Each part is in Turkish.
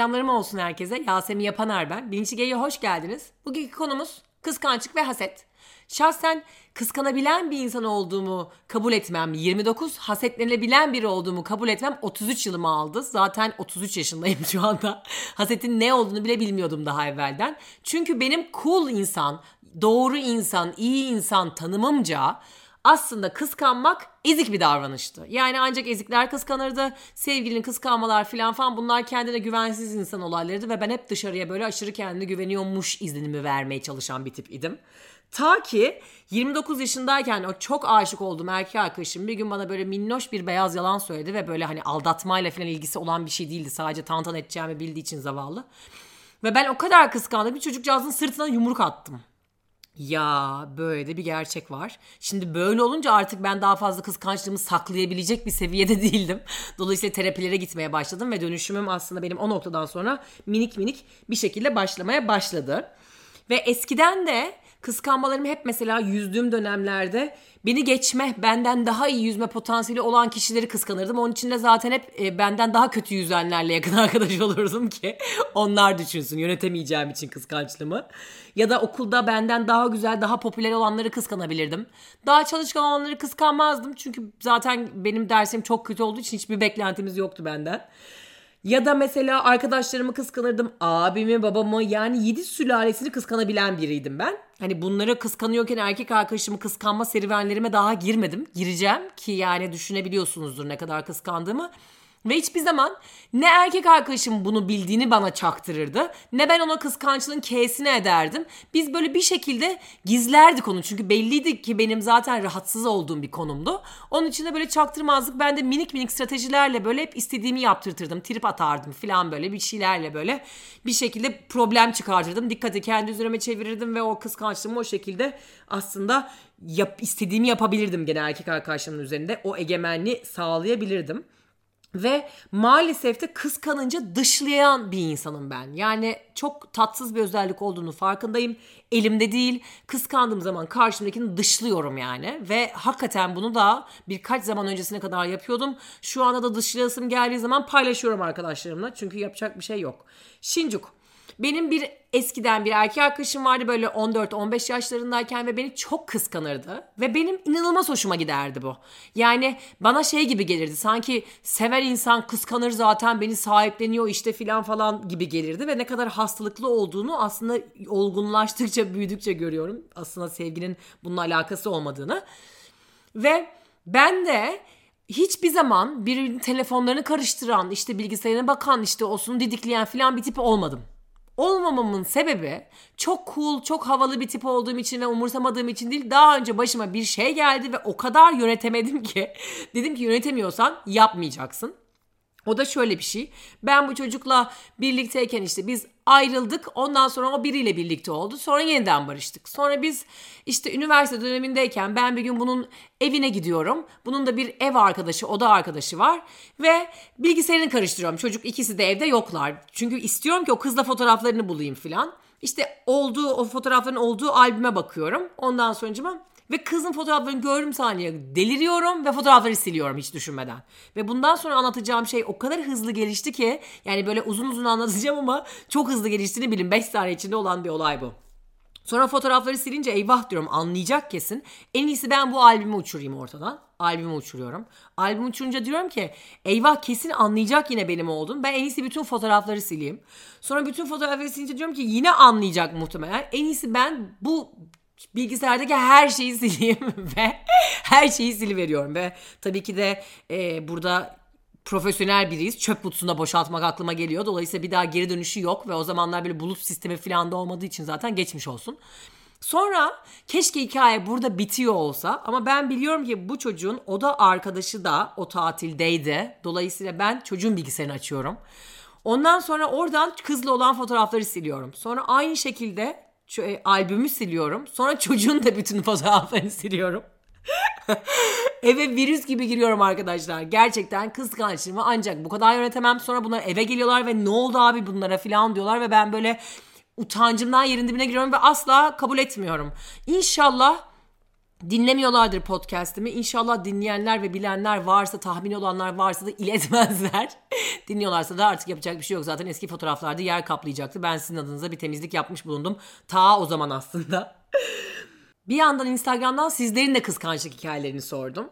Selamlarım olsun herkese. Yasemin Yapaner ben. Bilinçli G'ye hoş geldiniz. Bugünkü konumuz kıskançlık ve haset. Şahsen kıskanabilen bir insan olduğumu kabul etmem 29, hasetlenilebilen biri olduğumu kabul etmem 33 yılımı aldı. Zaten 33 yaşındayım şu anda. Hasetin ne olduğunu bile bilmiyordum daha evvelden. Çünkü benim cool insan, doğru insan, iyi insan tanımımca aslında kıskanmak ezik bir davranıştı. Yani ancak ezikler kıskanırdı. Sevgilinin kıskanmalar filan falan bunlar kendine güvensiz insan olaylarıydı ve ben hep dışarıya böyle aşırı kendine güveniyormuş izlenimi vermeye çalışan bir tip idim. Ta ki 29 yaşındayken o çok aşık olduğum erkek arkadaşım bir gün bana böyle minnoş bir beyaz yalan söyledi ve böyle hani aldatmayla falan ilgisi olan bir şey değildi. Sadece tantan edeceğimi bildiği için zavallı. Ve ben o kadar kıskandım bir çocukcağızın sırtına yumruk attım. Ya böyle de bir gerçek var. Şimdi böyle olunca artık ben daha fazla kıskançlığımı saklayabilecek bir seviyede değildim. Dolayısıyla terapilere gitmeye başladım ve dönüşümüm aslında benim o noktadan sonra minik minik bir şekilde başlamaya başladı. Ve eskiden de kıskanmalarım hep mesela yüzdüğüm dönemlerde beni geçme, benden daha iyi yüzme potansiyeli olan kişileri kıskanırdım. Onun için de zaten hep e, benden daha kötü yüzenlerle yakın arkadaş olurdum ki onlar düşünsün yönetemeyeceğim için kıskançlığımı. Ya da okulda benden daha güzel, daha popüler olanları kıskanabilirdim. Daha çalışkan olanları kıskanmazdım. Çünkü zaten benim dersim çok kötü olduğu için hiçbir beklentimiz yoktu benden. Ya da mesela arkadaşlarımı kıskanırdım. Abimi, babamı yani yedi sülalesini kıskanabilen biriydim ben. Hani bunları kıskanıyorken erkek arkadaşımı kıskanma serüvenlerime daha girmedim. Gireceğim ki yani düşünebiliyorsunuzdur ne kadar kıskandığımı. Ve hiçbir zaman ne erkek arkadaşım bunu bildiğini bana çaktırırdı ne ben ona kıskançlığın K'sini ederdim. Biz böyle bir şekilde gizlerdik onu çünkü belliydi ki benim zaten rahatsız olduğum bir konumdu. Onun için de böyle çaktırmazdık. Ben de minik minik stratejilerle böyle hep istediğimi yaptırtırdım. Trip atardım falan böyle bir şeylerle böyle bir şekilde problem çıkartırdım. Dikkati kendi üzerime çevirirdim ve o kıskançlığımı o şekilde aslında yap, istediğimi yapabilirdim gene erkek arkadaşlarımın üzerinde. O egemenliği sağlayabilirdim. Ve maalesef de kıskanınca dışlayan bir insanım ben. Yani çok tatsız bir özellik olduğunu farkındayım. Elimde değil. Kıskandığım zaman karşımdakini dışlıyorum yani. Ve hakikaten bunu da birkaç zaman öncesine kadar yapıyordum. Şu anda da dışlayasım geldiği zaman paylaşıyorum arkadaşlarımla. Çünkü yapacak bir şey yok. Şincuk. Benim bir eskiden bir erkek arkadaşım vardı böyle 14-15 yaşlarındayken ve beni çok kıskanırdı. Ve benim inanılmaz hoşuma giderdi bu. Yani bana şey gibi gelirdi sanki sever insan kıskanır zaten beni sahipleniyor işte filan falan gibi gelirdi. Ve ne kadar hastalıklı olduğunu aslında olgunlaştıkça büyüdükçe görüyorum. Aslında sevginin bununla alakası olmadığını. Ve ben de hiçbir zaman birinin telefonlarını karıştıran, işte bilgisayarına bakan, işte olsun didikleyen filan bir tip olmadım olmamamın sebebi çok cool, çok havalı bir tip olduğum için ve umursamadığım için değil. Daha önce başıma bir şey geldi ve o kadar yönetemedim ki dedim ki yönetemiyorsan yapmayacaksın. O da şöyle bir şey. Ben bu çocukla birlikteyken işte biz ayrıldık. Ondan sonra o biriyle birlikte oldu. Sonra yeniden barıştık. Sonra biz işte üniversite dönemindeyken ben bir gün bunun evine gidiyorum. Bunun da bir ev arkadaşı, oda arkadaşı var. Ve bilgisayarını karıştırıyorum. Çocuk ikisi de evde yoklar. Çünkü istiyorum ki o kızla fotoğraflarını bulayım filan. İşte olduğu o fotoğrafların olduğu albüme bakıyorum. Ondan sonra ve kızın fotoğraflarını gördüğüm saniye deliriyorum ve fotoğrafları siliyorum hiç düşünmeden. Ve bundan sonra anlatacağım şey o kadar hızlı gelişti ki yani böyle uzun uzun anlatacağım ama çok hızlı geliştiğini bilin 5 saniye içinde olan bir olay bu. Sonra fotoğrafları silince eyvah diyorum anlayacak kesin. En iyisi ben bu albümü uçurayım ortadan. Albümü uçuruyorum. Albümü uçurunca diyorum ki eyvah kesin anlayacak yine benim oldum. Ben en iyisi bütün fotoğrafları sileyim. Sonra bütün fotoğrafları silince diyorum ki yine anlayacak muhtemelen. En iyisi ben bu bilgisayardaki her şeyi sileyim ve her şeyi siliveriyorum ve tabii ki de e, burada profesyonel biriyiz. Çöp kutusunda boşaltmak aklıma geliyor. Dolayısıyla bir daha geri dönüşü yok ve o zamanlar böyle bulut sistemi falan da olmadığı için zaten geçmiş olsun. Sonra keşke hikaye burada bitiyor olsa ama ben biliyorum ki bu çocuğun oda arkadaşı da o tatildeydi. Dolayısıyla ben çocuğun bilgisayarını açıyorum. Ondan sonra oradan kızla olan fotoğrafları siliyorum. Sonra aynı şekilde albümü siliyorum. Sonra çocuğun da bütün fotoğraflarını siliyorum. eve virüs gibi giriyorum arkadaşlar. Gerçekten kıskançlığımı ancak bu kadar yönetemem. Sonra bunlar eve geliyorlar ve ne oldu abi bunlara falan diyorlar ve ben böyle utancımdan yerin dibine giriyorum ve asla kabul etmiyorum. İnşallah dinlemiyorlardır podcast'imi. İnşallah dinleyenler ve bilenler varsa, tahmin olanlar varsa da iletmezler. Dinliyorlarsa da artık yapacak bir şey yok. Zaten eski fotoğraflarda yer kaplayacaktı. Ben sizin adınıza bir temizlik yapmış bulundum. Ta o zaman aslında. bir yandan Instagram'dan sizlerin de kıskançlık hikayelerini sordum.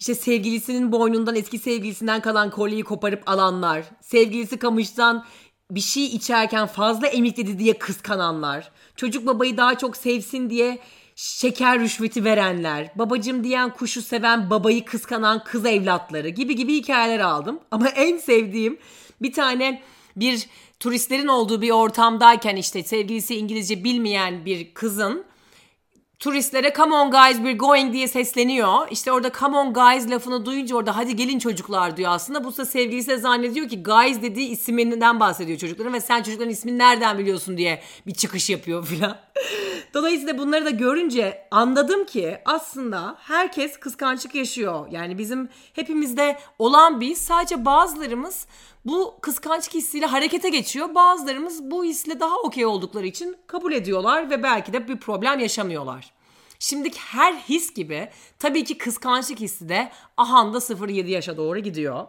İşte sevgilisinin boynundan eski sevgilisinden kalan kolyeyi koparıp alanlar, sevgilisi kamıştan bir şey içerken fazla emikledi diye kıskananlar, çocuk babayı daha çok sevsin diye şeker rüşveti verenler, babacım diyen kuşu seven babayı kıskanan kız evlatları gibi gibi hikayeler aldım. Ama en sevdiğim bir tane bir turistlerin olduğu bir ortamdayken işte sevgilisi İngilizce bilmeyen bir kızın turistlere come on guys we're going diye sesleniyor. İşte orada come on guys lafını duyunca orada hadi gelin çocuklar diyor aslında. Bu da sevgilisi de zannediyor ki guys dediği isminden bahsediyor çocukların ve sen çocukların ismini nereden biliyorsun diye bir çıkış yapıyor filan. Dolayısıyla bunları da görünce anladım ki aslında herkes kıskançlık yaşıyor. Yani bizim hepimizde olan bir sadece bazılarımız bu kıskançlık hissiyle harekete geçiyor. Bazılarımız bu hisle daha okey oldukları için kabul ediyorlar ve belki de bir problem yaşamıyorlar. Şimdi her his gibi tabii ki kıskançlık hissi de ahanda 0-7 yaşa doğru gidiyor.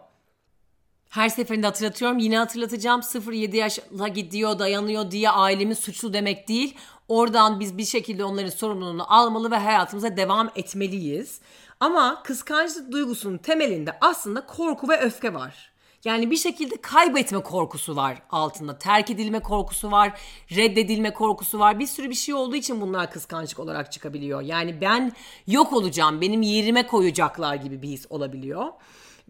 Her seferinde hatırlatıyorum yine hatırlatacağım 0-7 yaşla gidiyor dayanıyor diye ailemiz suçlu demek değil. Oradan biz bir şekilde onların sorumluluğunu almalı ve hayatımıza devam etmeliyiz. Ama kıskançlık duygusunun temelinde aslında korku ve öfke var. Yani bir şekilde kaybetme korkusu var altında. Terk edilme korkusu var, reddedilme korkusu var. Bir sürü bir şey olduğu için bunlar kıskançlık olarak çıkabiliyor. Yani ben yok olacağım, benim yerime koyacaklar gibi bir his olabiliyor.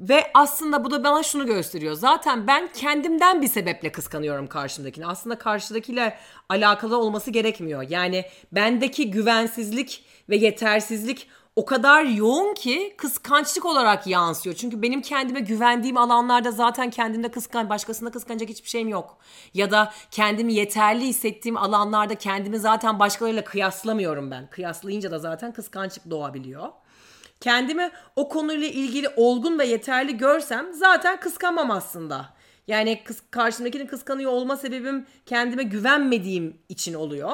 Ve aslında bu da bana şunu gösteriyor. Zaten ben kendimden bir sebeple kıskanıyorum karşımdakini. Aslında karşıdakiyle alakalı olması gerekmiyor. Yani bendeki güvensizlik ve yetersizlik o kadar yoğun ki kıskançlık olarak yansıyor. Çünkü benim kendime güvendiğim alanlarda zaten kendimde kıskan, başkasında kıskanacak hiçbir şeyim yok. Ya da kendimi yeterli hissettiğim alanlarda kendimi zaten başkalarıyla kıyaslamıyorum ben. Kıyaslayınca da zaten kıskançlık doğabiliyor kendimi o konuyla ilgili olgun ve yeterli görsem zaten kıskanmam aslında. Yani kız, karşımdakinin kıskanıyor olma sebebim kendime güvenmediğim için oluyor.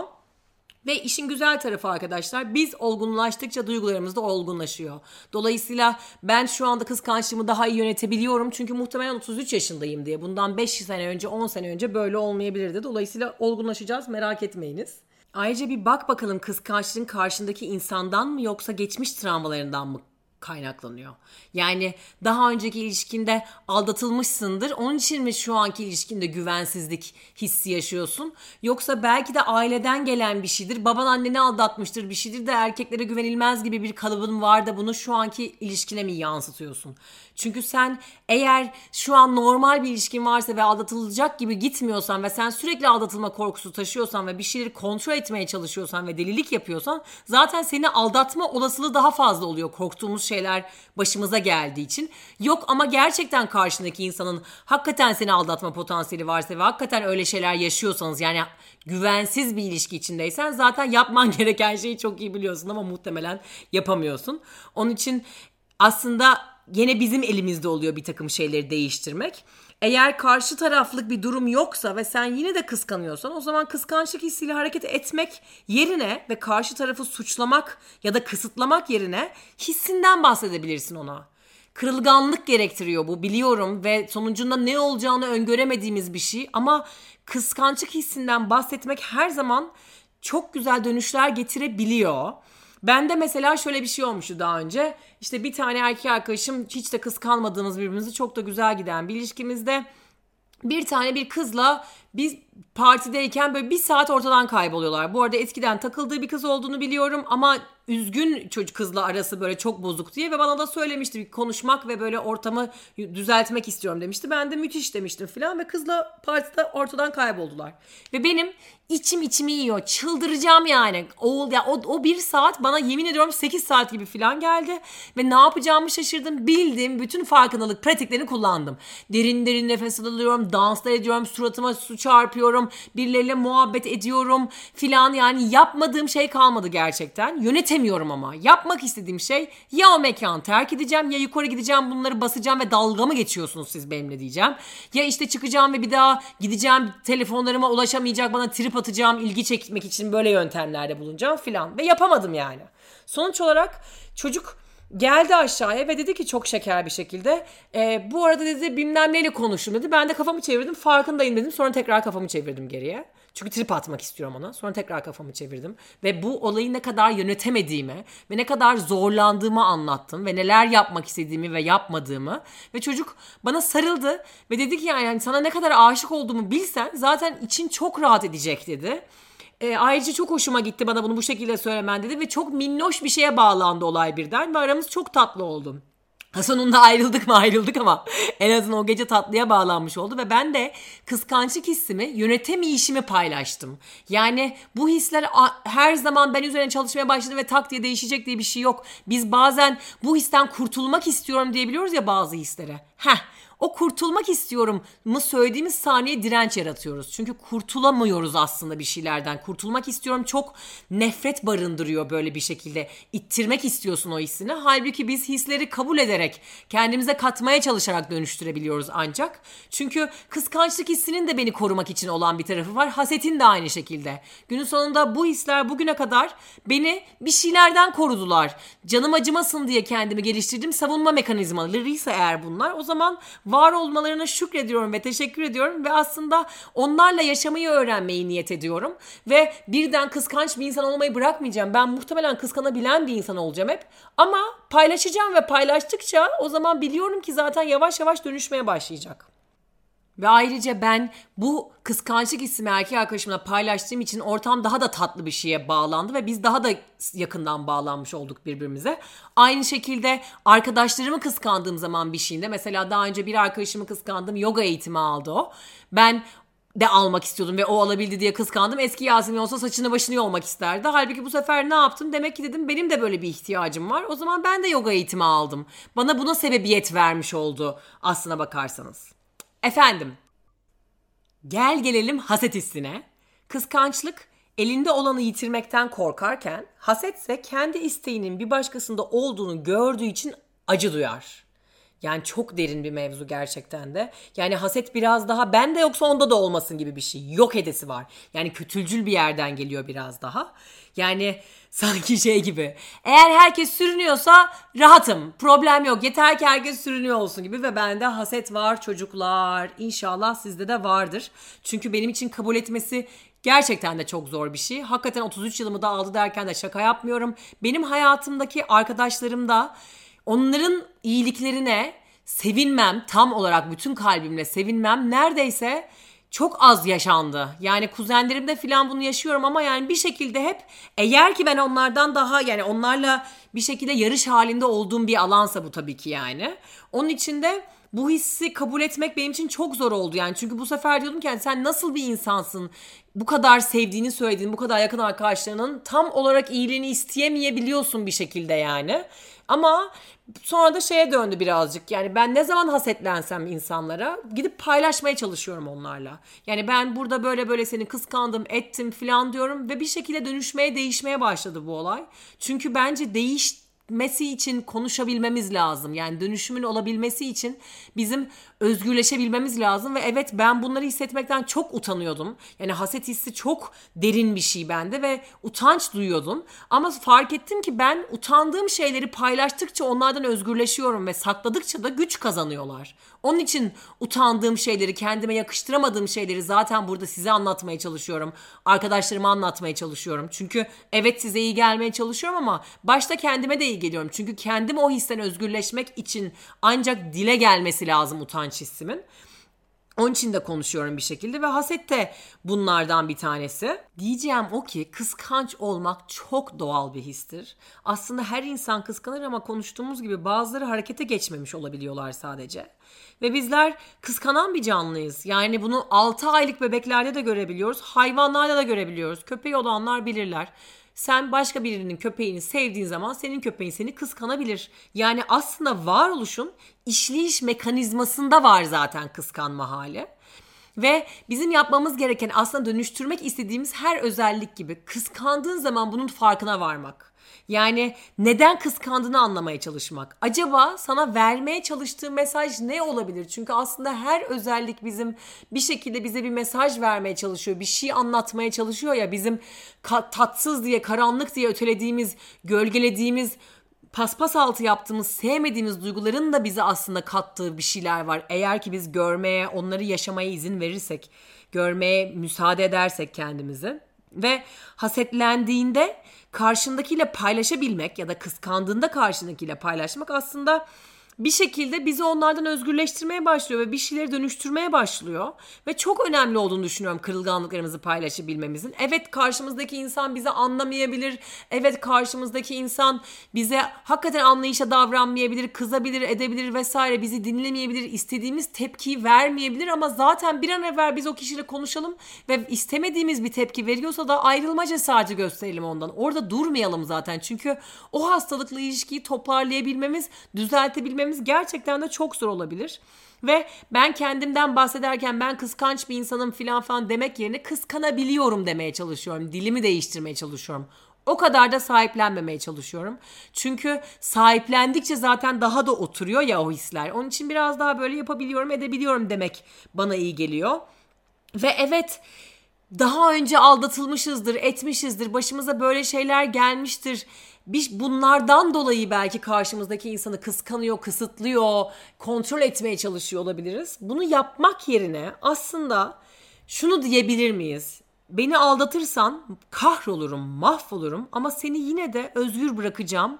Ve işin güzel tarafı arkadaşlar biz olgunlaştıkça duygularımız da olgunlaşıyor. Dolayısıyla ben şu anda kıskançlığımı daha iyi yönetebiliyorum. Çünkü muhtemelen 33 yaşındayım diye. Bundan 5 sene önce 10 sene önce böyle olmayabilirdi. Dolayısıyla olgunlaşacağız merak etmeyiniz. Ayrıca bir bak bakalım kıskançlığın karşındaki insandan mı yoksa geçmiş travmalarından mı kaynaklanıyor. Yani daha önceki ilişkinde aldatılmışsındır. Onun için mi şu anki ilişkinde güvensizlik hissi yaşıyorsun? Yoksa belki de aileden gelen bir şeydir. Baban anneni aldatmıştır bir şeydir de erkeklere güvenilmez gibi bir kalıbın var da bunu şu anki ilişkine mi yansıtıyorsun? Çünkü sen eğer şu an normal bir ilişkin varsa ve aldatılacak gibi gitmiyorsan ve sen sürekli aldatılma korkusu taşıyorsan ve bir şeyleri kontrol etmeye çalışıyorsan ve delilik yapıyorsan zaten seni aldatma olasılığı daha fazla oluyor korktuğumuz şeyler başımıza geldiği için. Yok ama gerçekten karşındaki insanın hakikaten seni aldatma potansiyeli varsa ve hakikaten öyle şeyler yaşıyorsanız yani güvensiz bir ilişki içindeysen zaten yapman gereken şeyi çok iyi biliyorsun ama muhtemelen yapamıyorsun. Onun için aslında Yine bizim elimizde oluyor bir takım şeyleri değiştirmek. Eğer karşı taraflık bir durum yoksa ve sen yine de kıskanıyorsan o zaman kıskançlık hissiyle hareket etmek yerine ve karşı tarafı suçlamak ya da kısıtlamak yerine hissinden bahsedebilirsin ona. Kırılganlık gerektiriyor bu biliyorum ve sonucunda ne olacağını öngöremediğimiz bir şey ama kıskançlık hissinden bahsetmek her zaman çok güzel dönüşler getirebiliyor. Ben de mesela şöyle bir şey olmuştu daha önce. İşte bir tane erkek arkadaşım hiç de kıskanmadığımız birbirimizi çok da güzel giden bir ilişkimizde bir tane bir kızla biz partideyken böyle bir saat ortadan kayboluyorlar. Bu arada eskiden takıldığı bir kız olduğunu biliyorum ama üzgün çocuk kızla arası böyle çok bozuk diye ve bana da söylemişti konuşmak ve böyle ortamı düzeltmek istiyorum demişti. Ben de müthiş demiştim filan ve kızla partide ortadan kayboldular. Ve benim içim içimi yiyor. Çıldıracağım yani. O, ya, o, o bir saat bana yemin ediyorum 8 saat gibi filan geldi. Ve ne yapacağımı şaşırdım. Bildim. Bütün farkındalık pratiklerini kullandım. Derin derin nefes alıyorum. Danslar ediyorum. Suratıma su çarpıyorum. Birileriyle muhabbet ediyorum filan. Yani yapmadığım şey kalmadı gerçekten. Yönetemiyorum ama. Yapmak istediğim şey ya o mekanı terk edeceğim ya yukarı gideceğim bunları basacağım ve dalga mı geçiyorsunuz siz benimle diyeceğim. Ya işte çıkacağım ve bir daha gideceğim telefonlarıma ulaşamayacak bana trip atacağım ilgi çekmek için böyle yöntemlerde bulunacağım filan. Ve yapamadım yani. Sonuç olarak çocuk geldi aşağıya ve dedi ki çok şeker bir şekilde e, bu arada dedi bilmem neyle konuştum dedi. Ben de kafamı çevirdim farkındayım dedim sonra tekrar kafamı çevirdim geriye. Çünkü trip atmak istiyorum ona. Sonra tekrar kafamı çevirdim. Ve bu olayı ne kadar yönetemediğimi ve ne kadar zorlandığımı anlattım. Ve neler yapmak istediğimi ve yapmadığımı. Ve çocuk bana sarıldı ve dedi ki yani sana ne kadar aşık olduğumu bilsen zaten için çok rahat edecek dedi. E, ayrıca çok hoşuma gitti bana bunu bu şekilde söylemen dedi ve çok minnoş bir şeye bağlandı olay birden ve aramız çok tatlı oldu. Sonunda ayrıldık mı ayrıldık ama en azından o gece tatlıya bağlanmış oldu ve ben de kıskançlık hissimi yönetemeyişimi paylaştım. Yani bu hisler her zaman ben üzerine çalışmaya başladım ve tak diye değişecek diye bir şey yok. Biz bazen bu histen kurtulmak istiyorum diyebiliyoruz ya bazı hislere. Heh o kurtulmak istiyorum mı söylediğimiz saniye direnç yaratıyoruz. Çünkü kurtulamıyoruz aslında bir şeylerden. Kurtulmak istiyorum çok nefret barındırıyor böyle bir şekilde. İttirmek istiyorsun o hissini. Halbuki biz hisleri kabul ederek, kendimize katmaya çalışarak dönüştürebiliyoruz ancak. Çünkü kıskançlık hissinin de beni korumak için olan bir tarafı var. Hasetin de aynı şekilde. Günün sonunda bu hisler bugüne kadar beni bir şeylerden korudular. Canım acımasın diye kendimi geliştirdim savunma mekanizmalarıysa eğer bunlar o zaman var olmalarına şükrediyorum ve teşekkür ediyorum ve aslında onlarla yaşamayı öğrenmeyi niyet ediyorum ve birden kıskanç bir insan olmayı bırakmayacağım. Ben muhtemelen kıskanabilen bir insan olacağım hep ama paylaşacağım ve paylaştıkça o zaman biliyorum ki zaten yavaş yavaş dönüşmeye başlayacak. Ve ayrıca ben bu kıskançlık hissimi erkek arkadaşımla paylaştığım için ortam daha da tatlı bir şeye bağlandı ve biz daha da yakından bağlanmış olduk birbirimize. Aynı şekilde arkadaşlarımı kıskandığım zaman bir şeyinde mesela daha önce bir arkadaşımı kıskandım yoga eğitimi aldı o. Ben de almak istiyordum ve o alabildi diye kıskandım. Eski Yasemin olsa saçını başını yolmak isterdi. Halbuki bu sefer ne yaptım? Demek ki dedim benim de böyle bir ihtiyacım var. O zaman ben de yoga eğitimi aldım. Bana buna sebebiyet vermiş oldu aslına bakarsanız. Efendim, gel gelelim haset hissine. Kıskançlık elinde olanı yitirmekten korkarken hasetse kendi isteğinin bir başkasında olduğunu gördüğü için acı duyar. Yani çok derin bir mevzu gerçekten de. Yani haset biraz daha ben de yoksa onda da olmasın gibi bir şey. Yok edesi var. Yani kötülcül bir yerden geliyor biraz daha. Yani sanki şey gibi. Eğer herkes sürünüyorsa rahatım. Problem yok. Yeter ki herkes sürünüyor olsun gibi ve bende haset var çocuklar. İnşallah sizde de vardır. Çünkü benim için kabul etmesi Gerçekten de çok zor bir şey. Hakikaten 33 yılımı da aldı derken de şaka yapmıyorum. Benim hayatımdaki arkadaşlarım da onların iyiliklerine sevinmem, tam olarak bütün kalbimle sevinmem neredeyse çok az yaşandı. Yani kuzenlerimde falan bunu yaşıyorum ama yani bir şekilde hep eğer ki ben onlardan daha yani onlarla bir şekilde yarış halinde olduğum bir alansa bu tabii ki yani. Onun için de bu hissi kabul etmek benim için çok zor oldu yani. Çünkü bu sefer diyordum ki yani sen nasıl bir insansın? Bu kadar sevdiğini söylediğin, bu kadar yakın arkadaşlarının tam olarak iyiliğini isteyemeyebiliyorsun bir şekilde yani. Ama sonra da şeye döndü birazcık. Yani ben ne zaman hasetlensem insanlara gidip paylaşmaya çalışıyorum onlarla. Yani ben burada böyle böyle seni kıskandım, ettim falan diyorum ve bir şekilde dönüşmeye, değişmeye başladı bu olay. Çünkü bence değiş mesi için konuşabilmemiz lazım. Yani dönüşümün olabilmesi için bizim özgürleşebilmemiz lazım ve evet ben bunları hissetmekten çok utanıyordum. Yani haset hissi çok derin bir şey bende ve utanç duyuyordum. Ama fark ettim ki ben utandığım şeyleri paylaştıkça onlardan özgürleşiyorum ve sakladıkça da güç kazanıyorlar. Onun için utandığım şeyleri, kendime yakıştıramadığım şeyleri zaten burada size anlatmaya çalışıyorum. Arkadaşlarıma anlatmaya çalışıyorum. Çünkü evet size iyi gelmeye çalışıyorum ama başta kendime de iyi geliyorum. Çünkü kendim o histen özgürleşmek için ancak dile gelmesi lazım utanç hissimin. Onun için de konuşuyorum bir şekilde ve haset de bunlardan bir tanesi. Diyeceğim o ki kıskanç olmak çok doğal bir histir. Aslında her insan kıskanır ama konuştuğumuz gibi bazıları harekete geçmemiş olabiliyorlar sadece. Ve bizler kıskanan bir canlıyız. Yani bunu 6 aylık bebeklerde de görebiliyoruz. Hayvanlarda da görebiliyoruz. Köpeği olanlar bilirler. Sen başka birinin köpeğini sevdiğin zaman senin köpeğin seni kıskanabilir. Yani aslında varoluşun işleyiş mekanizmasında var zaten kıskanma hali. Ve bizim yapmamız gereken aslında dönüştürmek istediğimiz her özellik gibi kıskandığın zaman bunun farkına varmak. Yani neden kıskandığını anlamaya çalışmak. Acaba sana vermeye çalıştığı mesaj ne olabilir? Çünkü aslında her özellik bizim bir şekilde bize bir mesaj vermeye çalışıyor. Bir şey anlatmaya çalışıyor ya bizim tatsız diye, karanlık diye ötelediğimiz, gölgelediğimiz paspas altı yaptığımız, sevmediğimiz duyguların da bize aslında kattığı bir şeyler var. Eğer ki biz görmeye, onları yaşamaya izin verirsek, görmeye müsaade edersek kendimizi ve hasetlendiğinde karşındakiyle paylaşabilmek ya da kıskandığında karşındakiyle paylaşmak aslında bir şekilde bizi onlardan özgürleştirmeye başlıyor ve bir şeyleri dönüştürmeye başlıyor. Ve çok önemli olduğunu düşünüyorum kırılganlıklarımızı paylaşabilmemizin. Evet karşımızdaki insan bizi anlamayabilir. Evet karşımızdaki insan bize hakikaten anlayışa davranmayabilir, kızabilir, edebilir vesaire. Bizi dinlemeyebilir, istediğimiz tepkiyi vermeyebilir ama zaten bir an evvel biz o kişiyle konuşalım ve istemediğimiz bir tepki veriyorsa da ayrılma cesareti gösterelim ondan. Orada durmayalım zaten. Çünkü o hastalıklı ilişkiyi toparlayabilmemiz, düzeltebilmemiz çözmemiz gerçekten de çok zor olabilir. Ve ben kendimden bahsederken ben kıskanç bir insanım filan falan demek yerine kıskanabiliyorum demeye çalışıyorum. Dilimi değiştirmeye çalışıyorum. O kadar da sahiplenmemeye çalışıyorum. Çünkü sahiplendikçe zaten daha da oturuyor ya o hisler. Onun için biraz daha böyle yapabiliyorum, edebiliyorum demek bana iyi geliyor. Ve evet daha önce aldatılmışızdır, etmişizdir, başımıza böyle şeyler gelmiştir biz bunlardan dolayı belki karşımızdaki insanı kıskanıyor, kısıtlıyor, kontrol etmeye çalışıyor olabiliriz. Bunu yapmak yerine aslında şunu diyebilir miyiz? Beni aldatırsan kahrolurum, mahvolurum ama seni yine de özgür bırakacağım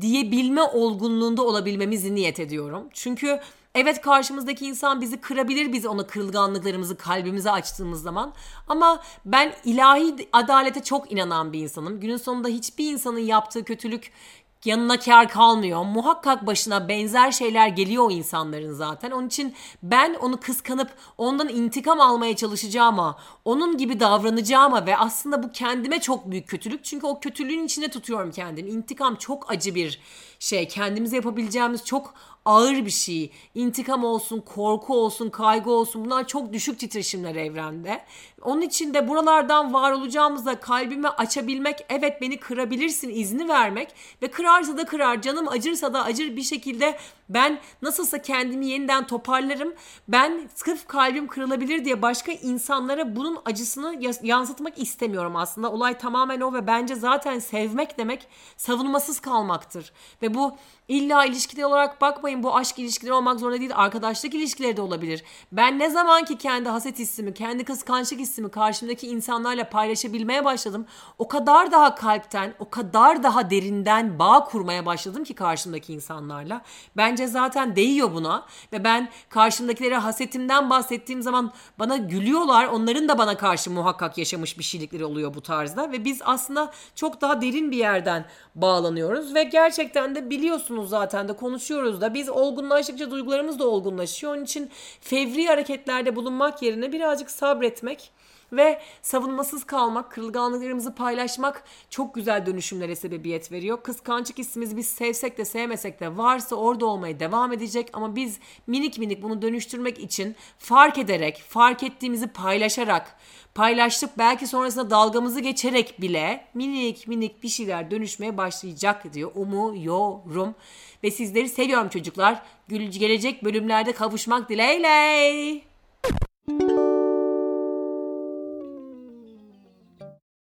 diyebilme olgunluğunda olabilmemizi niyet ediyorum. Çünkü Evet karşımızdaki insan bizi kırabilir biz ona kırılganlıklarımızı kalbimize açtığımız zaman. Ama ben ilahi adalete çok inanan bir insanım. Günün sonunda hiçbir insanın yaptığı kötülük yanına kar kalmıyor. Muhakkak başına benzer şeyler geliyor o insanların zaten. Onun için ben onu kıskanıp ondan intikam almaya çalışacağıma, onun gibi davranacağıma ve aslında bu kendime çok büyük kötülük. Çünkü o kötülüğün içinde tutuyorum kendimi. İntikam çok acı bir şey. Kendimize yapabileceğimiz çok ağır bir şey. İntikam olsun, korku olsun, kaygı olsun bunlar çok düşük titreşimler evrende. Onun için de buralardan var olacağımızda kalbimi açabilmek, evet beni kırabilirsin izni vermek ve kırarsa da kırar, canım acırsa da acır bir şekilde ben nasılsa kendimi yeniden toparlarım. Ben sırf kalbim kırılabilir diye başka insanlara bunun acısını yansıtmak istemiyorum aslında. Olay tamamen o ve bence zaten sevmek demek savunmasız kalmaktır. Ve bu illa ilişkide olarak bakmayın bu aşk ilişkileri olmak zorunda değil. Arkadaşlık ilişkileri de olabilir. Ben ne zaman ki kendi haset hissimi, kendi kıskançlık hissimi karşımdaki insanlarla paylaşabilmeye başladım. O kadar daha kalpten, o kadar daha derinden bağ kurmaya başladım ki karşımdaki insanlarla. Ben Bence zaten değiyor buna ve ben karşımdakilere hasetimden bahsettiğim zaman bana gülüyorlar. Onların da bana karşı muhakkak yaşamış bir şeylikleri oluyor bu tarzda ve biz aslında çok daha derin bir yerden bağlanıyoruz ve gerçekten de biliyorsunuz zaten de konuşuyoruz da biz olgunlaştıkça duygularımız da olgunlaşıyor. Onun için fevri hareketlerde bulunmak yerine birazcık sabretmek ve savunmasız kalmak, kırılganlıklarımızı paylaşmak çok güzel dönüşümlere sebebiyet veriyor. Kıskançlık hissimiz biz sevsek de sevmesek de varsa orada olmaya devam edecek ama biz minik minik bunu dönüştürmek için fark ederek, fark ettiğimizi paylaşarak, paylaştık belki sonrasında dalgamızı geçerek bile minik minik bir şeyler dönüşmeye başlayacak diyor. Umuyorum ve sizleri seviyorum çocuklar. Gelecek bölümlerde kavuşmak dileğiyle.